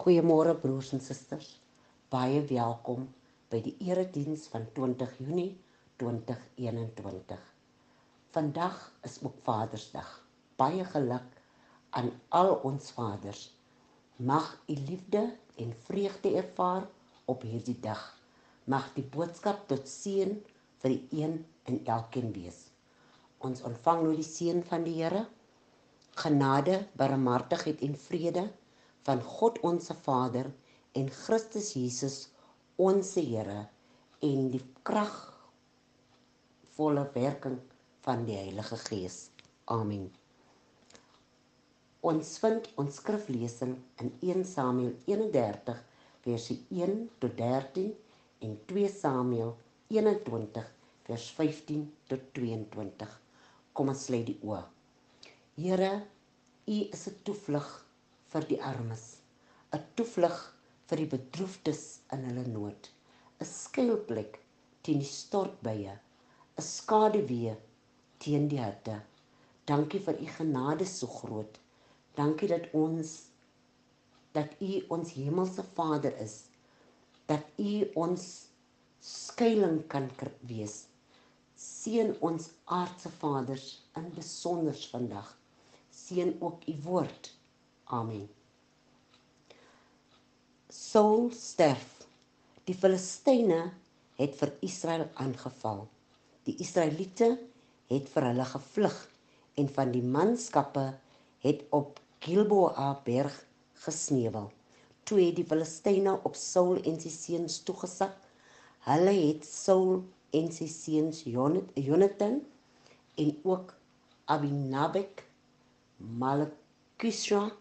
Goeiemôre broers en susters. Baie welkom by die erediens van 20 Junie 2021. Vandag is ook Vadersdag. Baie geluk aan al ons vaders. Mag u liefde en vreugde ervaar op hierdie dag. Mag die boodskap tot seën vir die een en elkeen wees. Ons ontvang nou die seën van die Here genade, barmhartigheid en vrede van God ons Vader en Christus Jesus ons Here en die kragvolle werking van die Heilige Gees. Amen. Ons vind ons skriflesing in 1 Samuel 31 verse 1 tot 13 en 2 Samuel 21 vers 15 tot 22. Kom ons lê die oë. Here, U is 'n toevlug vir die armes, 'n toevlug vir die bedroefdes in hulle nood, 'n skuilplek teen die stortbuie, 'n skaduwee teen die hitte. Dankie vir U genade so groot. Dankie dat ons dat U ons hemelse Vader is. Dat U ons skuilings kan wees. Seën ons aardse vaders in besonder vandag seën ook u woord. Amen. Saul sterf. Die Filistyne het vir Israel aangeval. Die Israeliete het vir hulle gevlug en van die manskappe het op Gilboa berg gesneuwel. Toe het die Filistyne op Saul en sy seuns toegesak. Hulle het Saul en sy seuns Jonathan en ook Abinabek Malakisha ehm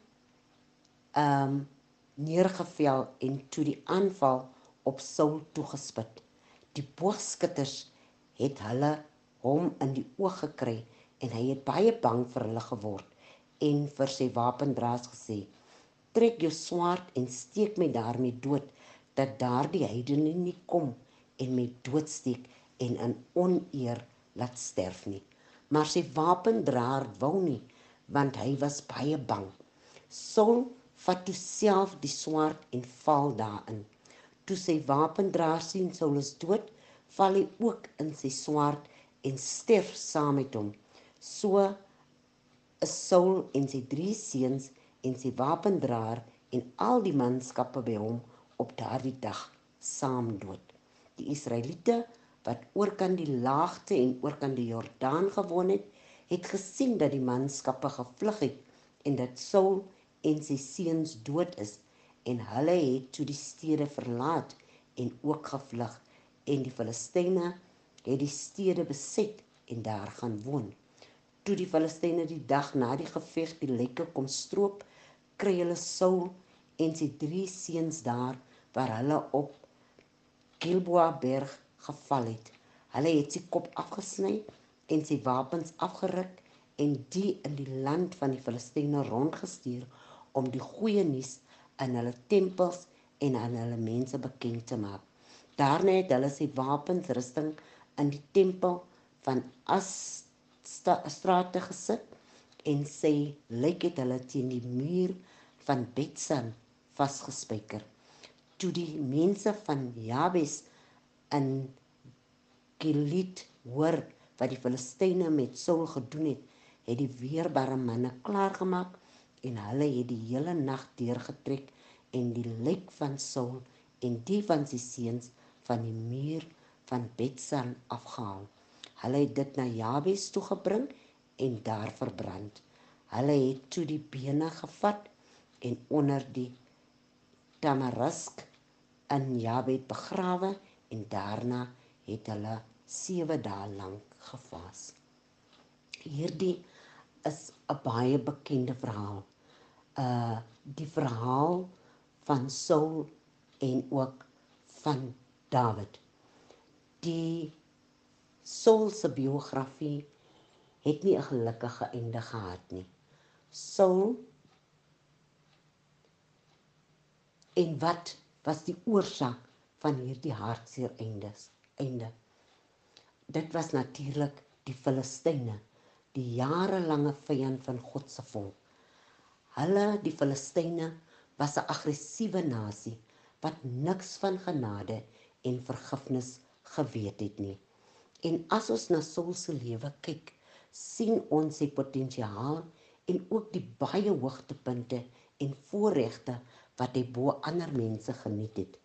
um, neergevel en toe die aanval op Saul toegespit. Die boogskutters het hulle hom in die oog gekry en hy het baie bang vir hulle geword en vir sy wapendraers gesê: "Trek jou swaard en steek my daarmee dood dat daardie heidene nie kom en my doodsteek en in oneer laat sterf nie." Maar sy wapendraer wou nie want hy was baie bang. Saul vat toe self die swaard en val daarin. Toe sy wapendraer sien Saul is dood, val hy ook in sy swaard en sterf saam met hom. So is Saul en sy drie seuns en sy wapendraer en al die manskappe by hom op daardie dag saam dood. Die Israeliete wat oorkant die laagte en oorkant die Jordaan gewoon het, het gesien dat die manskappe gevlug het en dat Saul en sy seuns dood is en hulle het toe die stede verlaat en ook gevlug en die Filistyne het die stede beset en daar gaan woon. Toe die Filistyne die dag na die geveg die lekke kom stroop, kry hulle Saul en sy drie seuns daar waar hulle op Gilboa berg geval het. Hulle het sy kop afgesny en sy wapens afgeruk en die in die land van die Filistyne rondgestuur om die goeie nuus in hulle tempels en aan hulle mense bekend te maak. Daarna het hulle sy wapens rusting in die tempel van Astrate gesit en sê lyk dit hulle teen die muur van Betsan vasgespijker. Toe die mense van Jabes in Gilead hoor wat die Filistyne met Saul gedoen het, het die weerbare manne klaargemaak en hulle het die hele nag deurgetrek en die lijk van Saul en die van sy seuns van die muur van Betsan afgehaal. Hulle het dit na Jabes toe gebring en daar verbrand. Hulle het toe die bene gevat en onder die tamarisk in Jabes begrawe en daarna het hulle 7 dae lank gevas. Hierdie is 'n baie bekende verhaal. Uh die verhaal van Saul en ook van Dawid. Die Saul se biografie het nie 'n gelukkige einde gehad nie. Saul en wat was die oorsaak van hierdie hartseer eindes? Einde dit was natuurlik die Filistyne, die jarelange vyand van God se volk. Hulle, die Filistyne, was 'n aggressiewe nasie wat niks van genade en vergifnis geweet het nie. En as ons na Saul se lewe kyk, sien ons sy potensiaal en ook die baie hoogtepunte en voorregte wat hy bo ander mense geniet het.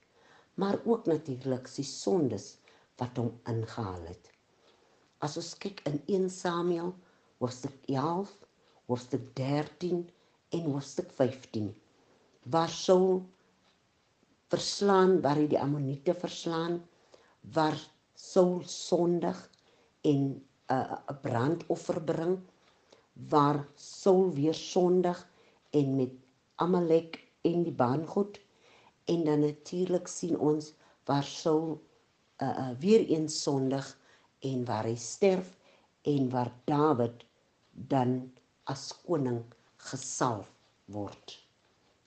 Maar ook natuurlik sy sondes wat hom ingehaal het. As ons kyk in 1 Samuel hoofstuk 11, hoofstuk 13 en hoofstuk 15 waar Saul verslaan waar hy die Ammoniete verslaan waar Saul sondig en 'n uh, 'n brandoffer bring waar Saul weer sondig en met Amalek en die baangoed. En dan natuurlik sien ons waar Saul uh, uh, weer eens sondig en waar hy sterf en waar Dawid dan as koning gesalf word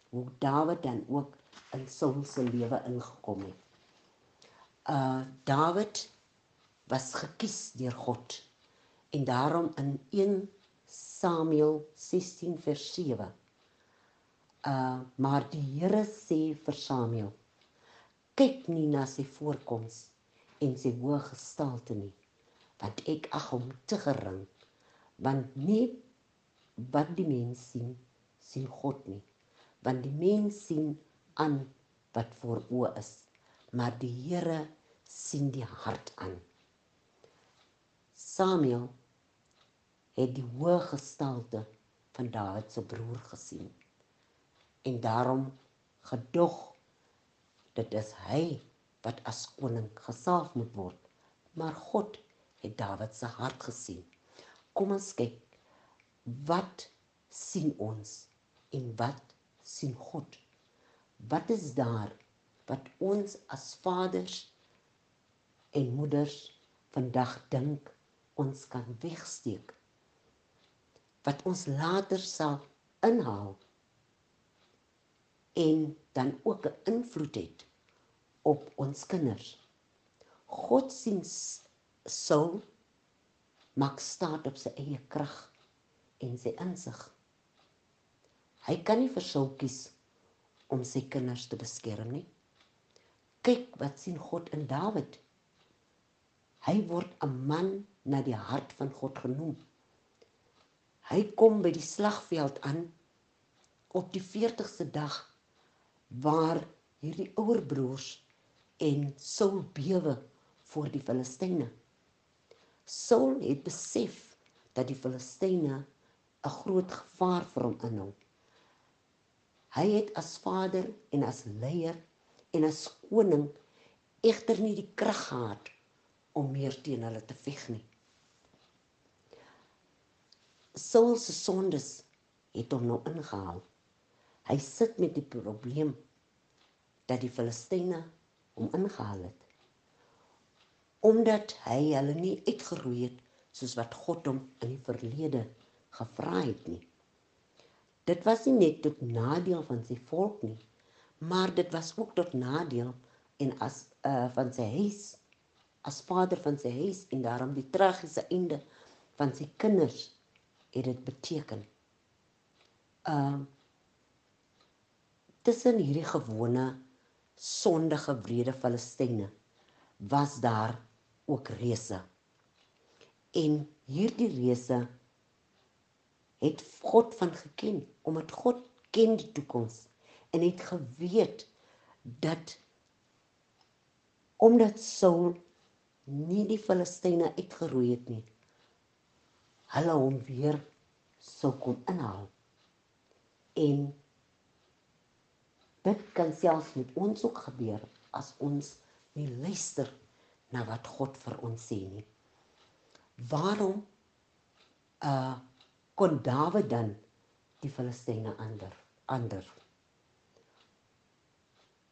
hoe Dawid dan ook in Saul se lewe ingekom het. Uh Dawid was gekies deur God en daarom in 1 Samuel 16 vers 7 uh maar die Here sê vir Samuel kyk nie na sy voorkoms en sy hoë gestalte nie want ek ag hom te gering want nie wat die mens sien sien God nie. Want die mens sien aan wat voor oë is maar die Here sien die hart aan. Samuel het die hoë gestalte van Dawid se broer gesien en daarom gedog dit is hy wat as koning gesalf moet word. Maar God het Dawid se hart gesien kom ons kyk wat sien ons en wat sien God. Wat is daar wat ons as vaders en moeders vandag dink ons kan wegsteek? Wat ons later sal inhaal en dan ook 'n invloed het op ons kinders. God sien sou maak staat op sy eie krag en sy insig. Hy kan nie versou kies om sy kinders te beskerm nie. Kyk wat sien God in Dawid. Hy word 'n man na die hart van God genoem. Hy kom by die slagveld aan op die 40ste dag waar hierdie ouer broers en Saul bewe voor die Filistyne. Saul het besef dat die Filistyne 'n groot gevaar vir hom inhou. Hy het as vader en as leier en as koning egter nie die krag gehad om meer teen hulle te veg nie. Saul se sondes het hom nou ingehaal. Hy sit met die probleem dat die Filistyne hom ingehaal het. Omdat hy hulle nie uitgeroei het soos wat God hom in die verlede gevra het nie. Dit was nie net tot nadeel van sy volk nie, maar dit was ook tot nadeel en as uh van sy huis as vader van sy huis en daarom die tragiese einde van sy kinders het dit beteken. Uh tussen hierdie gewone sondige wrede Filistyne was daar ook reëse. En hierdie reëse het God van geken omdat God ken die toekoms en het geweet dat omdat Saul nie die Filistyne uitgeroei het nie hulle hom weer sou kon inhaal en dit kan selfs met ons ook gebeur as ons nie luister na wat God vir ons sê nie waarom uh kon Dawid dan die Filistyne ander ander.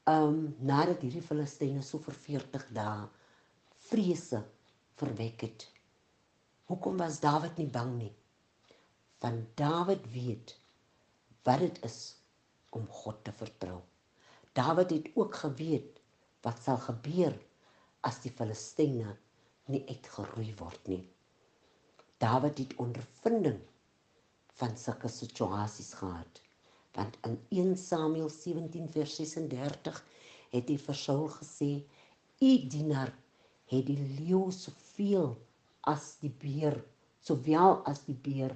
Um, nadat hierdie Filistyne so vir 40 dae vrese verwek het. Hoekom was Dawid nie bang nie? Want Dawid weet wat dit is om God te vertrou. Dawid het ook geweet wat sal gebeur as die Filistyne nie uitgeroei word nie. Dawid het ondervinding van sulke situasies gehad Want in 1 Samuel 17 vers 36 het hy vir Saul gesê: "U dienaar het die leeu soveel as die beer, sowel as die beer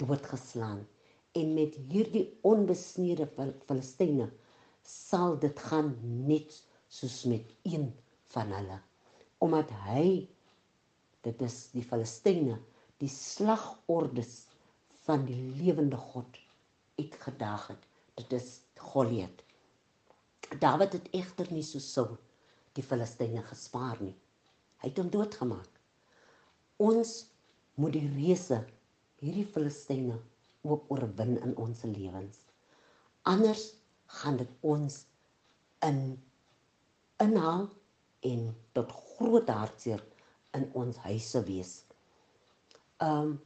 doodgeslaan en met hierdie onbesnede Filistyne sal dit gaan net soos met een van hulle omdat hy dit is die Filistyne die slagordes van die lewende God uitgedaag het. Dit is Goliat Dawid het egter nie so sou die Filistyne gespaar nie. Hy het hom doodgemaak. Ons moet die reëse hierdie Filistyne ook oorwin in ons lewens. Anders gaan dit ons in inhaal en tot groot hartseer in ons huise wees. Um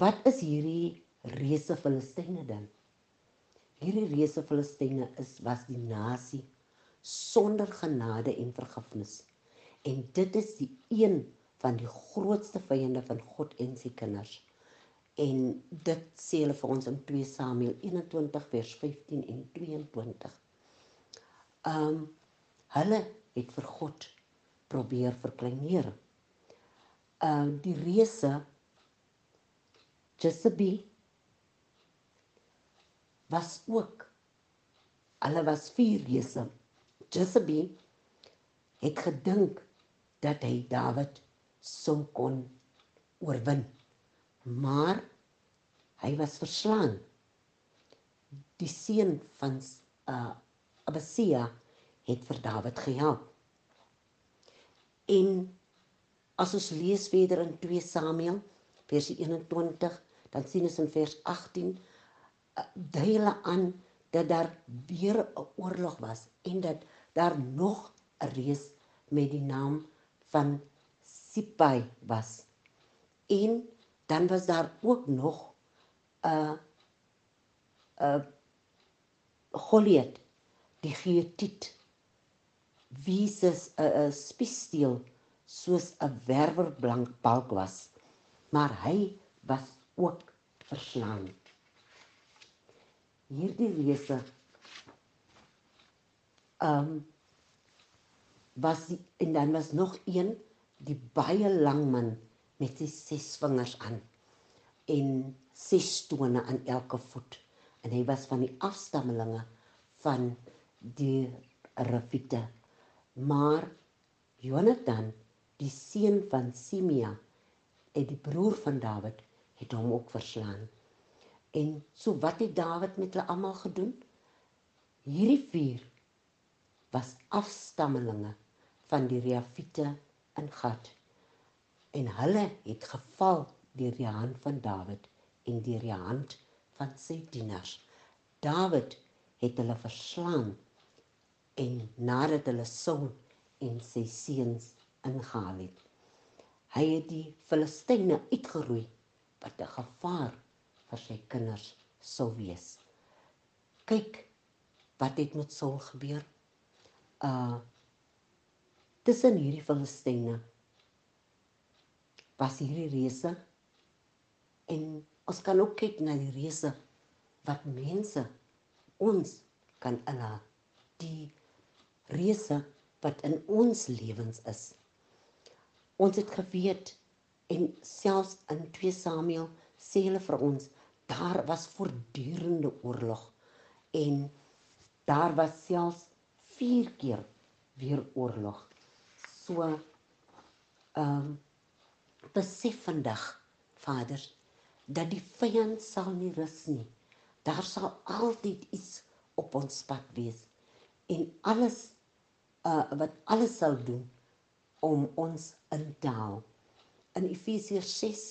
wat is hierdie reuse Filistyne dan? Hierdie reuse Filistyne is was die nasie sonder genade en vergifnis. En dit is die een van die grootste vyande van God en sy kinders. En dit sê hulle vir ons in 2 Samuel 21 vers 15 en 22. Um hulle het vir God probeer verkleineer. Uh die reuse Jezebel was ook hulle was vier reuse. Jezebel het gedink dat hy Dawid sou kon oorwin. Maar hy was verslaan. Die seun van uh Abasia het vir Dawid gehelp. En as ons lees verder in 2 Samuel vers 21, dan sien ons in vers 18 eh, dui hulle aan dat daar weer 'n oorlog was en dat daar nog 'n reus met die naam van Sipai was. En dan was daar ook nog 'n uh, 'n uh, Goliat, die Gietiet wie se 'n 'n spiessteel soos 'n werverblank balk was, maar hy was ook verslaan. Hierdie reuse ehm um, was die, en dan was nog een die baie lang man met sy ses vingers aan en ses stone aan elke voet en hy was van die afstammelinge van die Rafite Maar Jonathan, die seun van Simea, en die broer van Dawid, het hom ook verslaan. En so wat het Dawid met hulle almal gedoen? Hierdie vier was afstammelinge van die Reafite in Gad. En hulle het geval deur die hand van Dawid en deur die hand van sy dienaars. Dawid het hulle verslaan en nadat hulle Saul en sy seuns ingehaal het. Hy het die Filistyne uitgeroei wat 'n gevaar vir sy kinders sou wees. Kyk wat het met Saul gebeur. Uh tussen hierdie Filistyne was hierdie reuse en ons kan ook kyk na die reuse wat mense ons kan inhaal die reuse wat in ons lewens is. Ons het geweet en selfs in 2 Samuel sê hulle vir ons daar was voortdurende oorlog en daar was selfs 4 keer weer oorlog. So ehm um, besef vandag vaders dat die vyand sal nie rus nie. Daar sal altyd iets op ons pad wees en alles uh, wat alles sal doen om ons in te haal. In Efesiërs 6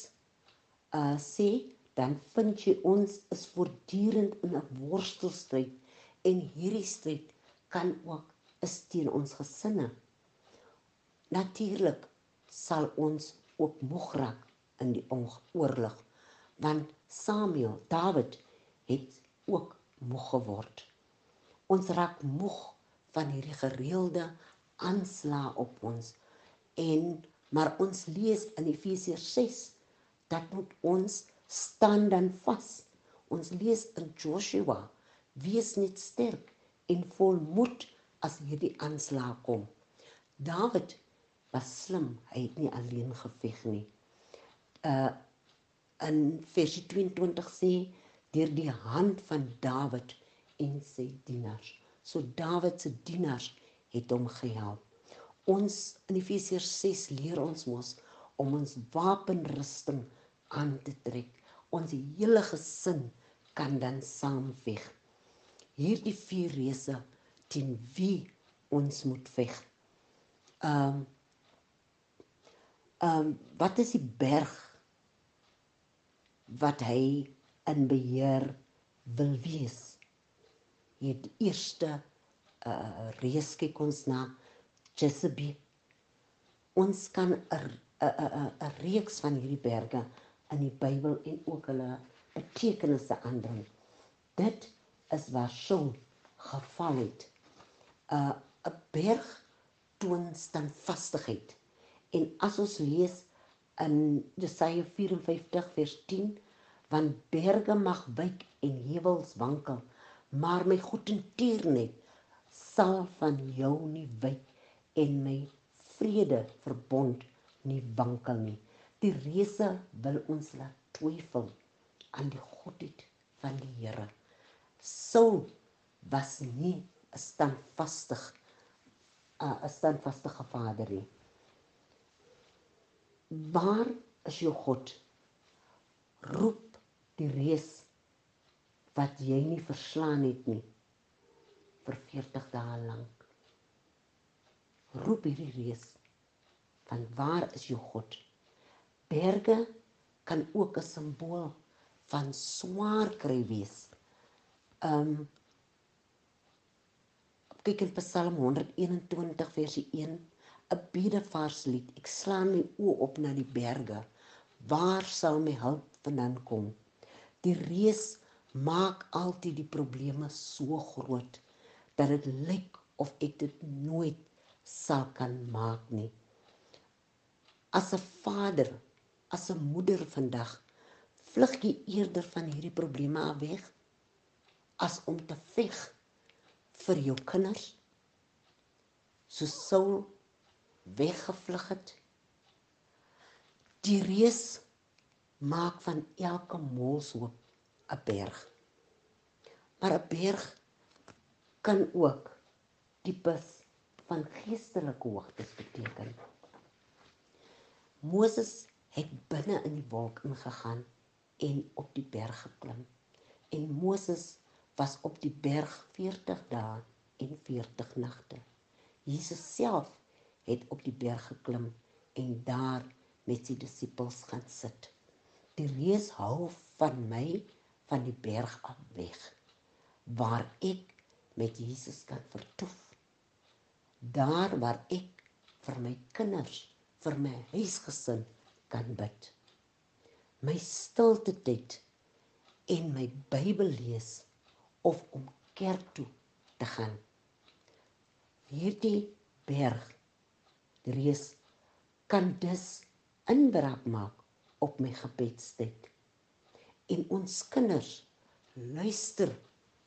uh sê dan vind jy ons is voortdurend in 'n worstelstryd en hierdie stryd kan ook is teen ons gesinne. Natuurlik sal ons ook moeg raak in die oorlog want Samuel, Dawid het ook moeg geword. Ons raak moeg van hierdie gereelde aanslae op ons. En maar ons lees in Efesiërs 6 dat moet ons staan dan vas. Ons lees in Joshua: "Wees net sterk en vol moed as hierdie aanslag kom." Dawid was slim, hy het nie alleen geveg nie. Uh in vers 22 sê deur die hand van Dawid en sy dienaars. So Dawid se dienaars het hom gehelp. Ons in Efesiërs 6 leer ons mos om ons wapenrusting aan te trek. Ons hele gesin kan dan saam veg. Hierdie vier reëse teen wie ons moet veg. Ehm um, ehm um, wat is die berg wat hy in beheer wil wees? Die eerste uh reis kyk ons na Chesapeake. Ons kan 'n 'n 'n 'n reeks van hierdie berge in die Bybel en ook hulle betekenisse aandring. Dit is waar Saul geval het. 'n uh, 'n berg toon standvastigheid. En as ons lees in Jesaja 54 vers 10, want berge mag wyk en heuwels wankel, maar my goed en tiernet sal van jou nie wyk en my vrede verbond nie wankel nie. Die reëse wil ons laat twyfel aan die godheid van die Here. Sou was nie 'n standvastig 'n standvastige Vader nie. Waar is jou God? Roep die reus wat jy nie verslaan het nie vir 40 dae lank. Roep hierdie reus van waar is jou God? Berge kan ook 'n simbool van swaar kry wees. Um kyk in Psalm 121 vers 1, 'n bedevaarslied. Ek slaan my oë op na die berge. Waar sal my hulp vandaan kom? Die reus maak altyd die probleme so groot dat dit lyk of ek dit nooit sal kan maak nie. As 'n vader, as 'n moeder vandag, vlug jy eerder van hierdie probleme af weg as om te veg vir jou kinders so Saul weggevlug het die reus maak van elke molshoop 'n berg maar 'n berg kan ook tipes van geestelike hoogtes beteken Moses het binne in die wolk ingegaan en op die berg geklim en Moses was op die berg 40 dae en 40 nagte. Jesus self het op die berg geklim en daar met sy disippels gaan sit. Die reus hou van my van die berg af weg waar ek met Jesus kan vertoef. Daar waar ek vir my kinders, vir my huisgesin kan bid. My stilte tyd en my Bybel lees of om kerk toe te gaan. Hierdie berg reis kan dus inbraak maak op my gebedstyd. En ons kinders luister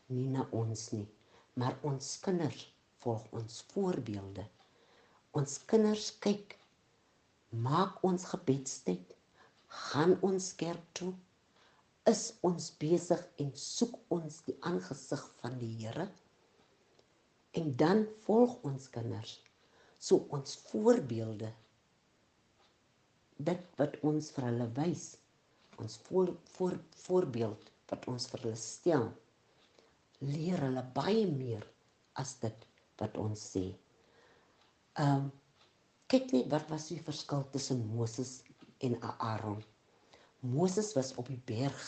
nie na ons nie, maar ons kinders volg ons voorbeelde. Ons kinders kyk maak ons gebedstyd gaan ons kerk toe is ons besig en soek ons die aangesig van die Here en dan volg ons kinders so ons voorbeelde dit wat ons vir hulle wys ons voor, voor voorbeeld wat ons vir hulle stel leer hulle baie meer as dit wat ons sê. Ehm um, kyk net wat was die verskil tussen Moses en Aaron. Moses was op die berg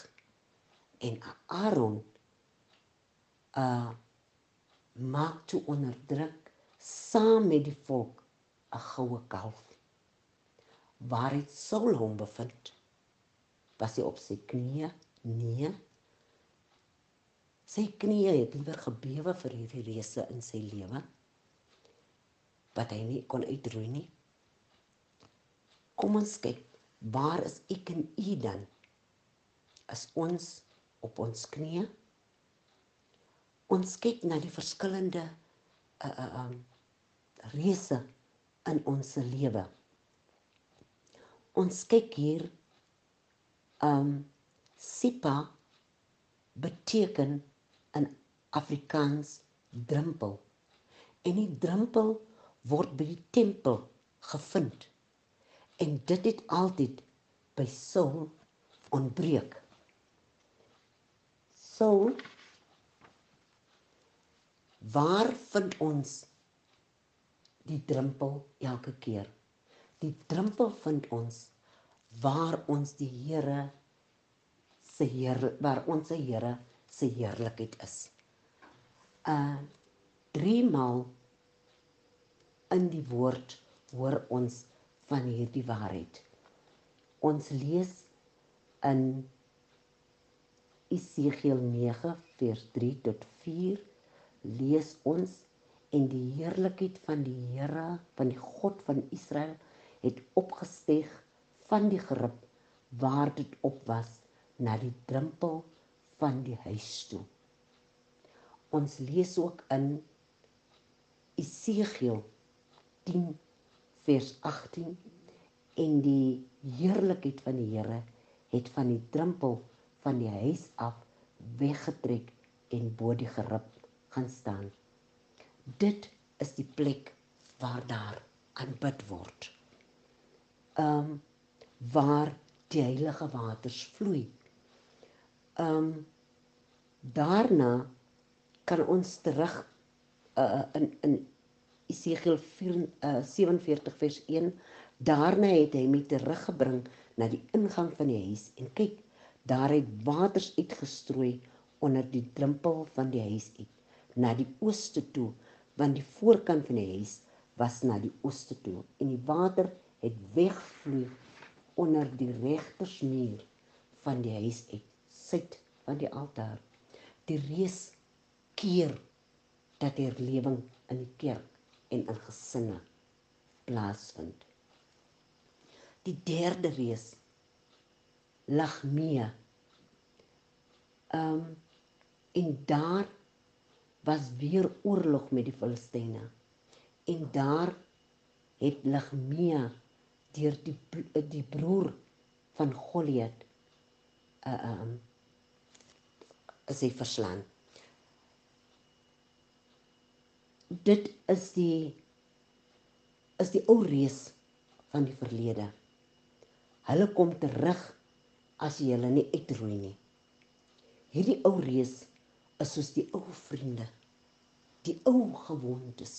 en Aaron uh maak toe onderdruk saam met die volk 'n goue kalf. Waar het Saul hom bevind? Was hy op sy knieë? Nee. Sy knieë het liewer gebewe vir hierdie reëse in sy lewe wat hy nie kon uitroei nie. Kom ons kyk, waar is ek en u dan? As ons op ons knieë. Ons kyk na die verskillende uh uh um reëse in ons lewe. Ons kyk hier um Sipa beteken in Afrikaans drempel. En die drempel word by die tempel gevind. En dit het altyd by Saul ontbreek. Saul waar vind ons die drempel elke keer? Die drempel vind ons waar ons die Here se Here waar ons se Here se heerlikheid is. Uh drie maal in die woord hoor ons van hierdie waarheid. Ons lees in Esegiel 9 vers 3 tot 4 lees ons en die heerlikheid van die Here van die God van Israel het opgesteeg van die grip waar dit op was na die drempel van die huis toe. Ons lees ook in Esegiel 10 vers 18 en die heerlikheid van die Here het van die drempel van die huis af weggetrek en bo die gerib gaan staan. Dit is die plek waar daar aanbid word. Ehm um, waar die heilige waters vloei. Um, daarna kan ons terug uh, in in Esegiel 4, uh, 47 vers 1 daarna het hy my teruggebring na die ingang van die huis en kyk daar het waters uitgestrooi onder die drempel van die huis uit na die ooste toe want die voorkant van die huis was na die ooste toe en die water het wegvloei onder die regtersmuur van die huis uit suid van die altaar die reus keer dat herlewing in die kerk en in gesinne plaasvind. Die derde reis lag mee. Um, en daar was weer oorlog met die Filistyne. En daar het Ligmea deur die die broer van Goliat uh ehm um, is hy verslaan dit is die is die ou reus van die verlede. Hulle kom terug as jy hulle nie uitroei nie. Hierdie ou reus is soos die ou vriende, die ou gewoontes,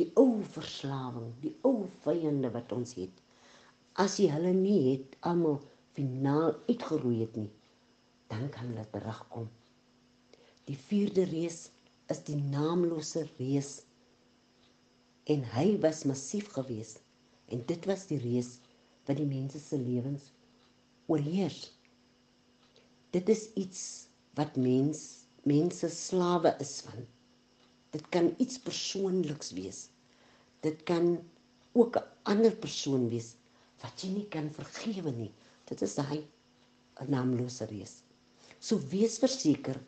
die ou verslawing, die ou vyande wat ons het. As jy hulle nie het almal finaal uitgeroei het nie, dan kan hulle terugkom. Die vierde reus is die naamlose reus en hy was massief geweest en dit was die reus wat die mense se lewens oorheers dit is iets wat mens mense slawe is van dit kan iets persoonliks wees dit kan ook 'n ander persoon wees wat jy nie kan vergewe nie dit is 'n naamlose reus so wees verseker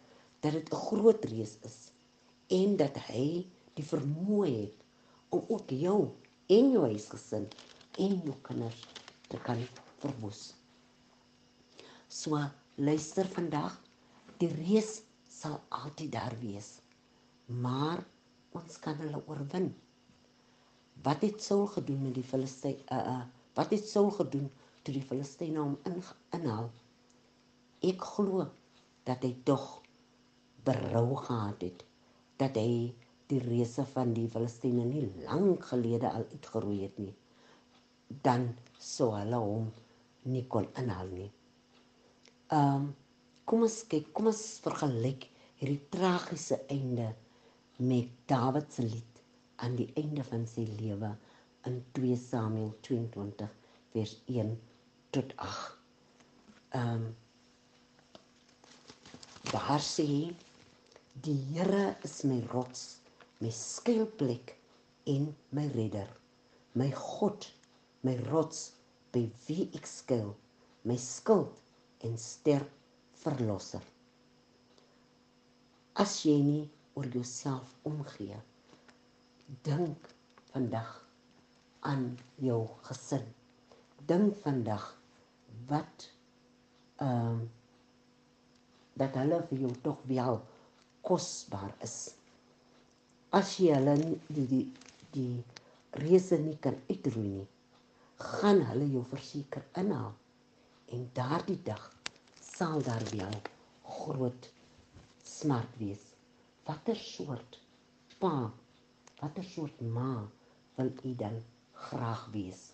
dat dit 'n groot reus is en dat hy die vermoë het om ook jou en jou huisgesin en jou kinders te kan verwoes. So luister vandag, die reus sal altyd daar wees. Maar ons kan hulle oorwin. Wat het Saul gedoen met die Filistyn uh uh wat het Saul gedoen toe die Filistyne hom in, inhaal? Ek glo dat hy tog berou gehad het dat hy die reuse van die Filistyne nie lank gelede al uitgeroei het nie dan sou hulle hom nie kon inhaal nie. Ehm um, kom ons kyk, kom ons vergelyk hierdie tragiese einde met Dawid se lied aan die einde van sy lewe in 2 Samuel 22 vers 1 tot 8. Ehm um, daar sê hy Die Here is my rots, my skuilplek en my redder. My God, my rots, by wie ek skuil, my skild en sterk verlosser. As jy nie oor jouself omgee, dink vandag aan jou gesin. Dink vandag wat ehm um, dat hulle vir jou tog wel kosbaar is. As jy hulle die die die reëse nie kan uitroei nie, gaan hulle jou verseker inhaal en daardie dag sal daar wel groot smart wees. Watter soort pa, watter soort ma wil u dan graag wees?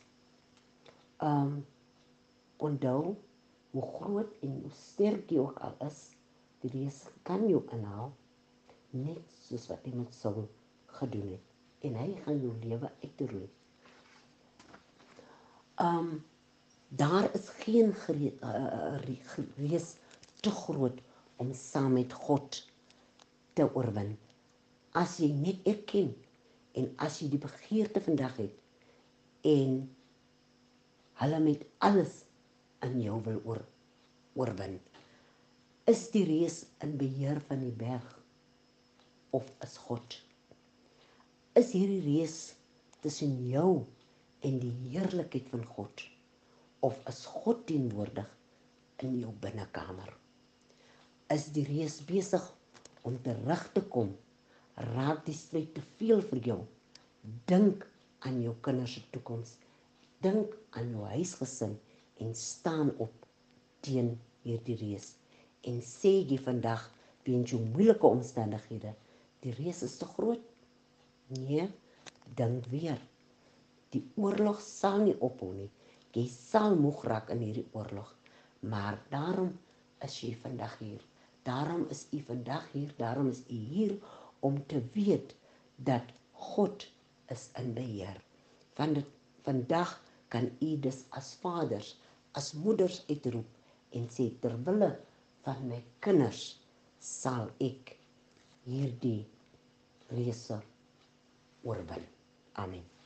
Um onthou hoe groot en hoe sterk jy ook al is, die Heer kan jou inhaal net soos wat hy met Saul gedoen het en hy gaan jou lewe uitroei. Um daar is geen reus te groot om saam met God oorwin. As jy net erken en as jy die begeerte vandag het en hulle met alles in jou wil oor oorwin. Is die reus in beheer van die berg of is God? Is hierdie reus tussen jou en die heerlikheid van God of is God teenwoordig in jou binnekamer? Is die reus besig om terug te kom? Raak die stryd te veel vir jou? Dink aan jou kinders se toekoms. Dink aan jou huisgesin en staan op teen hierdie reus en sê jy vandag weens jou moeilike omstandighede die reus is te groot nee dink weer die oorlog sal nie ophou nie jy sal moeg raak in hierdie oorlog maar daarom is jy vandag hier daarom is u vandag hier daarom is u hier om te weet dat God is in beheer van dit vandag kan u dus as vaders as moeders uitroep en sê ter wille van my kinders sal ek hierdie reëse oorwin. Amen.